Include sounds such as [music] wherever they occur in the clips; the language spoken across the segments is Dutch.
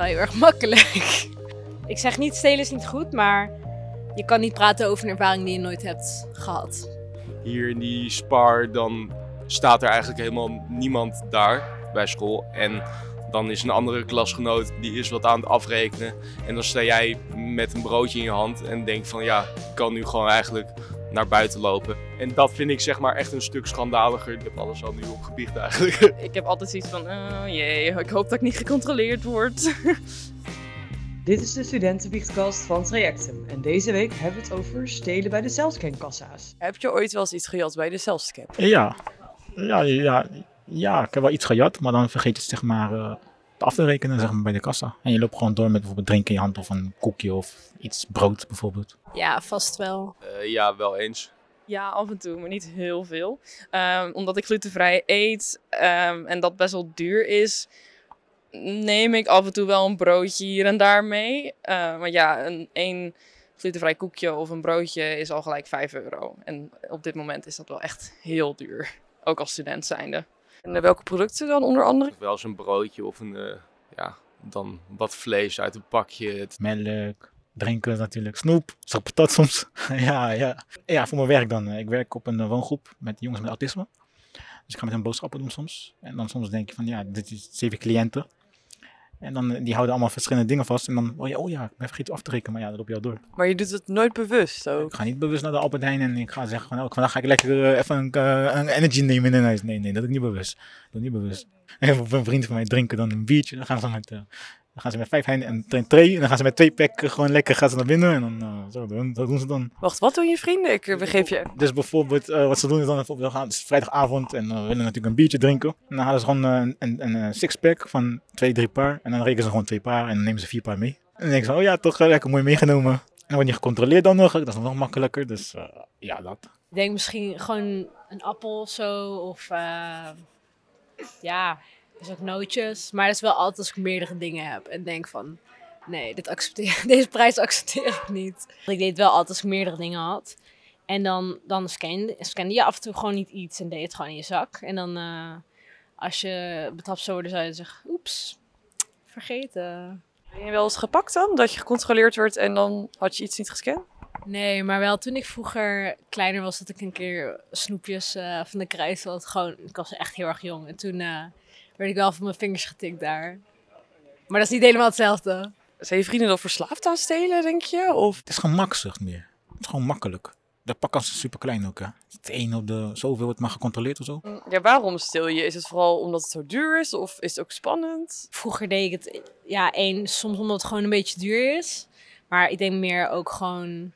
wel heel erg makkelijk. Ik zeg niet, stelen is niet goed, maar je kan niet praten over een ervaring die je nooit hebt gehad. Hier in die spar, dan staat er eigenlijk helemaal niemand daar bij school. En dan is een andere klasgenoot die is wat aan het afrekenen. En dan sta jij met een broodje in je hand en denk van ja, ik kan nu gewoon eigenlijk naar buiten lopen. En dat vind ik zeg maar echt een stuk schandaliger. Ik heb alles al nu opgebiecht eigenlijk. [laughs] Ik heb altijd zoiets van, oh jee, ik hoop dat ik niet gecontroleerd word. [laughs] Dit is de studentenbiechtkast van Trajectum en deze week hebben we het over stelen bij de zelfscankassa's. Heb je ooit wel eens iets gejat bij de zelfscan? Ja. Ja, ja, ja, ik heb wel iets gejat, maar dan vergeet je het zeg maar eh, af te rekenen zeg maar, bij de kassa. En je loopt gewoon door met bijvoorbeeld drinken in je hand of een koekje of iets brood bijvoorbeeld. Ja, vast wel. Eh, ja, wel eens. Ja, af en toe, maar niet heel veel. Ehm, omdat ik glutenvrij eet ehm, en dat best wel duur is, neem ik af en toe wel een broodje hier en daar mee. Eh, maar ja, een één glutenvrij koekje of een broodje is al gelijk 5 euro. En op dit moment is dat wel echt heel duur. Ook als student zijnde. En eh, welke producten dan onder andere? Wel eens een broodje of een, eh, ja, dan wat vlees uit een pakje. Het- Melk, drinken natuurlijk, snoep, patat soms. [laughs] ja, ja. ja, voor mijn werk dan. eh, Ik werk op een woongroep met jongens met autisme. Dus ik ga met hen boodschappen doen soms. En dan soms denk je van, ja, dit is zeven cliënten. En dan, eh, die houden allemaal verschillende dingen vast. En dan, oh ja, oh ja ik ben vergeten af te rekenen. Maar ja, dat loop je al door. Maar je doet het nooit bewust ook. Ik ga niet bewust naar de Albert Heijn en ik ga zeggen van, oh, vandaag ga ik lekker eh, even een, eh, een energy nemen in huis. Nee, nee, dat doe ik niet bewust. Dat doe ik niet bewust. En of een vriend van mij drinken dan een biertje. Dan gaan ze met, dan gaan ze met vijf heine en een tray. En dan gaan ze met twee pack eh, gewoon lekker gaan ze naar binnen. En dan, eh, zo, doen, dat doen ze dan. Wacht, wat doen je vrienden? Ik eh, begreep je. Dus bijvoorbeeld, eh, wat ze doen is dan bijvoorbeeld, we gaan, het is vrijdagavond en eh, we willen natuurlijk een biertje drinken. En dan halen ze gewoon eh, een, een, een eh, sixpack van twee, drie paar. En dan rekenen ze gewoon twee paar en dan nemen ze vier paar mee. En dan denken ze, oh ja, toch eh, lekker mooi meegenomen. En dan word je gecontroleerd dan nog, dat is nog makkelijker. Dus eh, ja, dat. Ik denk misschien gewoon een appel of zo. Of eh, ja, dus ook nootjes. Maar dat is wel altijd als ik meerdere dingen heb. En denk van, nee, dit accepteer, [laughs] deze prijs accepteer ik niet. Ik deed wel altijd als ik meerdere dingen had. En dan, dan scande, scande je af en toe gewoon niet iets en deed het gewoon in je zak. En dan eh, als je betrapt zou worden, zou je zeggen, oeps, vergeten. Ben je wel eens gepakt dan? Dat je gecontroleerd werd en dan had je iets niet gescand? Nee, maar wel toen ik vroeger kleiner was, dat ik een keer snoepjes eh, van de kruis had. Gewoon, ik was echt heel erg jong. En toen eh, werd ik wel van mijn vingers getikt daar. Maar dat is niet helemaal hetzelfde. Zijn je vrienden dan verslaafd aan stelen, denk je? Of Het is gewoon makzucht meer. Het is gewoon makkelijk. De pakkans is super klein ook hè. Het één op de zoveel wordt maar gecontroleerd of zo. ja, waarom stil je? Is het vooral omdat het zo duur is? Of is het ook spannend? Vroeger deed ik het, ja, één, soms omdat het gewoon een beetje duur is. Maar ik denk meer ook gewoon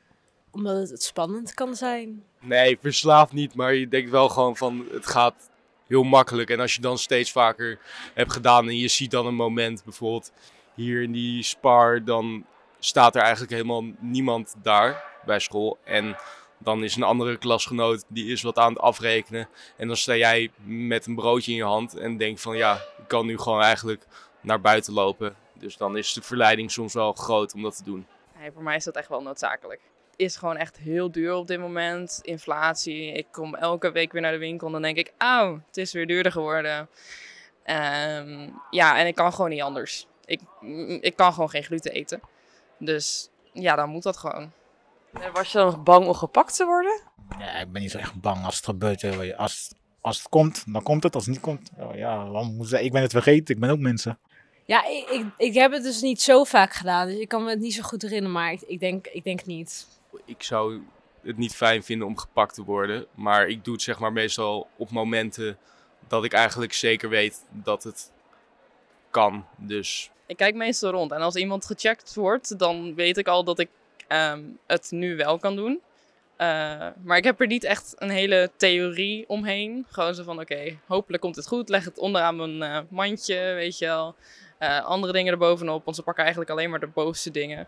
omdat het, het spannend kan zijn. Nee, verslaafd niet, maar je denkt wel gewoon van het gaat heel makkelijk. En als je dan steeds vaker hebt gedaan en je ziet dan een moment, bijvoorbeeld hier in die spar, dan staat er eigenlijk helemaal niemand daar bij school. En dan is een andere klasgenoot die is wat aan het afrekenen. En dan sta jij met een broodje in je hand en denk van ja, ik kan nu gewoon eigenlijk naar buiten lopen. Dus dan is de verleiding soms wel groot om dat te doen. Voor mij is dat echt wel noodzakelijk. Is gewoon echt heel duur op dit moment. Inflatie. Ik kom elke week weer naar de winkel en dan denk ik, auw, het is weer duurder geworden. Ehm, ja, en ik kan gewoon niet anders. Ik, ik kan gewoon geen gluten eten. Dus ja, dan moet dat gewoon. En was je dan nog bang om gepakt te worden? Ja, ik ben niet zo echt bang als het gebeurt. hè. Als, als het komt, dan komt het. Als het niet komt, oh ja, waarom moet ik ben het vergeten. Ik ben ook mensen. Ja, ik, ik, ik heb het dus niet zo vaak gedaan. Dus ik kan me het niet zo goed herinneren. Maar ik, ik, denk, ik denk niet. Ik zou het niet fijn vinden om gepakt te worden. Maar ik doe het zeg maar meestal op momenten dat ik eigenlijk zeker weet dat het kan. Dus Ik kijk meestal rond. En als iemand gecheckt wordt, dan weet ik al dat ik ehm, het nu wel kan doen. Eh, maar ik heb er niet echt een hele theorie omheen. Gewoon zo van, oké, hopelijk komt het goed. Leg het onderaan mijn eh, mandje, weet je wel. Eh, andere dingen erbovenop, want ze pakken eigenlijk alleen maar de bovenste dingen.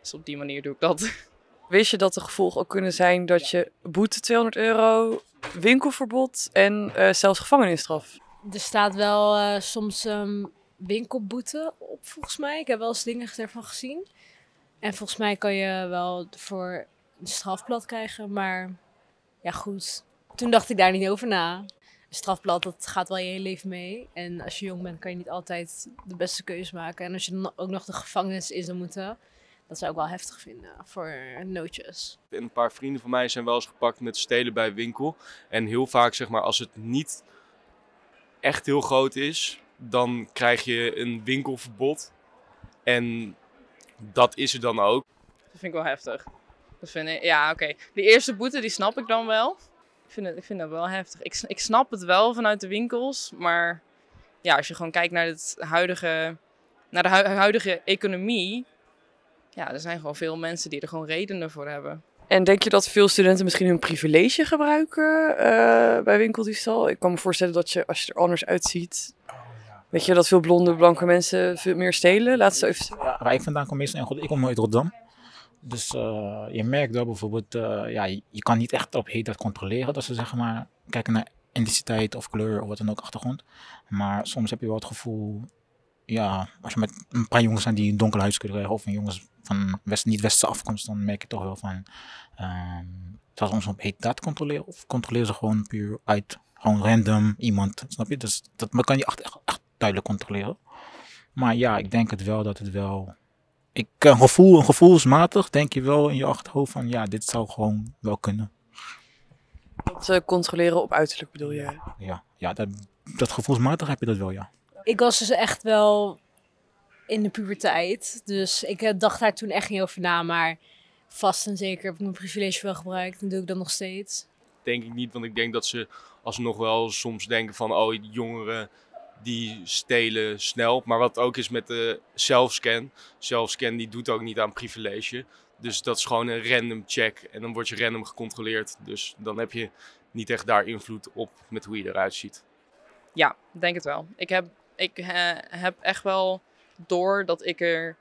Dus op die manier doe ik dat. [laughs] Wist je dat de gevolgen ook kunnen zijn dat je boete 200 euro, winkelverbod en eh, zelfs gevangenisstraf? Er staat wel eh, soms een winkelboete op, volgens mij. Ik heb wel eens dingen ervan gezien. En volgens mij kan je wel voor een strafblad krijgen. Maar ja, goed. Toen dacht ik daar niet over na. een strafblad, dat gaat wel je hele leven mee. En als je jong bent, kan je niet altijd de beste keuze maken. En als je dan ook nog de gevangenis in zou moeten, dat zou ik wel heftig vinden voor nootjes. En een paar vrienden van mij zijn wel eens gepakt met stelen bij winkel. En heel vaak, zeg maar, als het niet echt heel groot is, dan krijg je een winkelverbod. En dat is er dan ook. Dat vind ik wel heftig. Dat vind ik, ja, oké. Die eerste boete, die snap ik dan wel. Ik vind, het, ik vind dat wel heftig. Ik, ik snap het wel vanuit de winkels, maar ja, als je gewoon kijkt naar, het huidige, naar de hu- huidige economie, ja, er zijn gewoon veel mensen die er gewoon redenen voor hebben. En denk je dat veel studenten misschien hun privilege gebruiken eh, bij winkeldiefstal? Ik kan me voorstellen dat je, als je er anders uitziet... Weet je, dat veel blonde, blanke mensen veel meer stelen? Laat ze even... Ja, waar ik vandaan kom meestal in God, ik kom uit Rotterdam. Dus eh, je merkt dat bijvoorbeeld, eh, ja, je, je kan niet echt op heet dat controleren. Dat ze zeggen maar kijken naar identiteit of kleur of wat dan ook achtergrond. Maar soms heb je wel het gevoel, ja, als je met een paar jongens zijn die een donkere huidskleur krijgen of een jongens van west, niet westerse afkomst, dan merk je toch wel van, ehm dat soms op heet dat controleren of controleren ze gewoon puur uit, gewoon random iemand, snap je? Dus dat maar kan je echt, echt, echt duidelijk controleren. Maar ja, ik denk het wel dat het wel. Ik, een gevoel, een gevoelsmatig denk je wel in je achterhoofd van ja, dit zou gewoon wel kunnen. Dat eh, controleren op uiterlijk bedoel je? Ja, ja dat, dat gevoelsmatig heb je dat wel, ja. Ik was dus echt wel in de puberteit. Dus ik eh, dacht daar toen echt niet over na. Maar vast en zeker heb ik mijn privilege wel gebruikt. En doe ik dat nog steeds. Denk ik niet, want ik denk dat ze alsnog wel soms denken van, oh, die jongeren die stelen snel. Maar wat ook is met de zelfscan. Zelfscan die doet ook niet aan privilege. Dus dat is gewoon een random check en dan word je random gecontroleerd. Dus dan heb je niet echt daar invloed op met hoe je eruit ziet. Ja, denk het wel. Ik heb, ik, eh, heb echt wel door dat ik er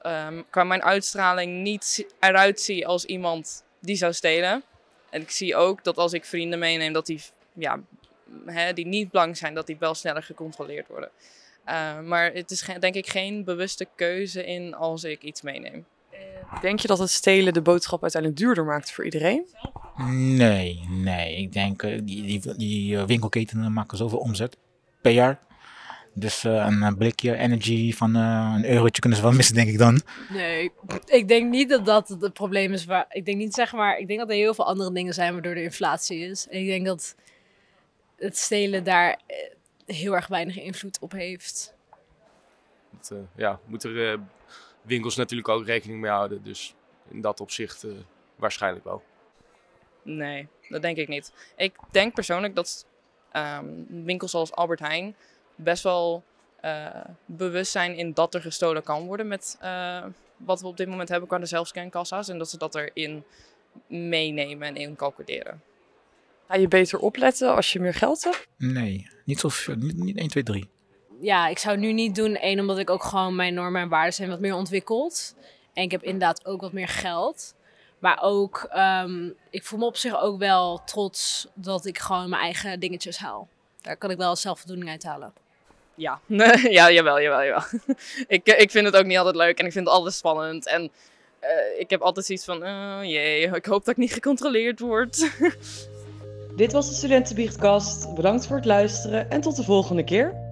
ehm, qua mijn uitstraling niet eruit zie als iemand die zou stelen. En ik zie ook dat als ik vrienden meeneem, dat die, ja, hè, die niet blank zijn, dat die wel sneller gecontroleerd worden. Eh, maar het is denk ik geen bewuste keuze in als ik iets meeneem. Denk je dat het stelen de boodschap uiteindelijk duurder maakt voor iedereen? Nee, nee. Ik denk eh, die, die, die eh, winkelketenen maken zoveel omzet per jaar. Dus eh, een eh, blikje energy van eh, een eurotje kunnen ze wel missen, denk ik dan. Nee, ik denk niet dat dat het probleem is. Waar, ik denk niet, zeg maar, ik denk dat er heel veel andere dingen zijn waardoor er inflatie is. En ik denk dat het stelen daar heel erg weinig invloed op heeft. Eh, ja, moeten eh, winkels natuurlijk ook rekening mee houden. Dus in dat opzicht eh, waarschijnlijk wel. Nee, dat denk ik niet. Ik denk persoonlijk dat ehm, winkels zoals Albert Heijn best wel eh, bewust zijn in dat er gestolen kan worden met eh, wat we op dit moment hebben qua de zelfscankassa's. En dat ze dat erin meenemen en incalculeren. Ga je beter opletten als je meer geld hebt? Nee, niet zo veel. Niet, niet 1, 2, 3. Ja, ik zou nu niet doen. Eén, omdat ik ook gewoon mijn normen en waarden zijn wat meer ontwikkeld. En ik heb inderdaad ook wat meer geld. Maar ook, ehm, ik voel me op zich ook wel trots dat ik gewoon mijn eigen dingetjes haal. Daar kan ik wel zelfvoldoening uit halen. Ja, [laughs] ja jawel, jawel, jawel. [laughs] ik, eh, ik vind het ook niet altijd leuk en ik vind het altijd spannend. En eh, ik heb altijd zoiets van, oh jee, ik hoop dat ik niet gecontroleerd word. [laughs] Dit was de Studentenbiechtcast. Bedankt voor het luisteren en tot de volgende keer.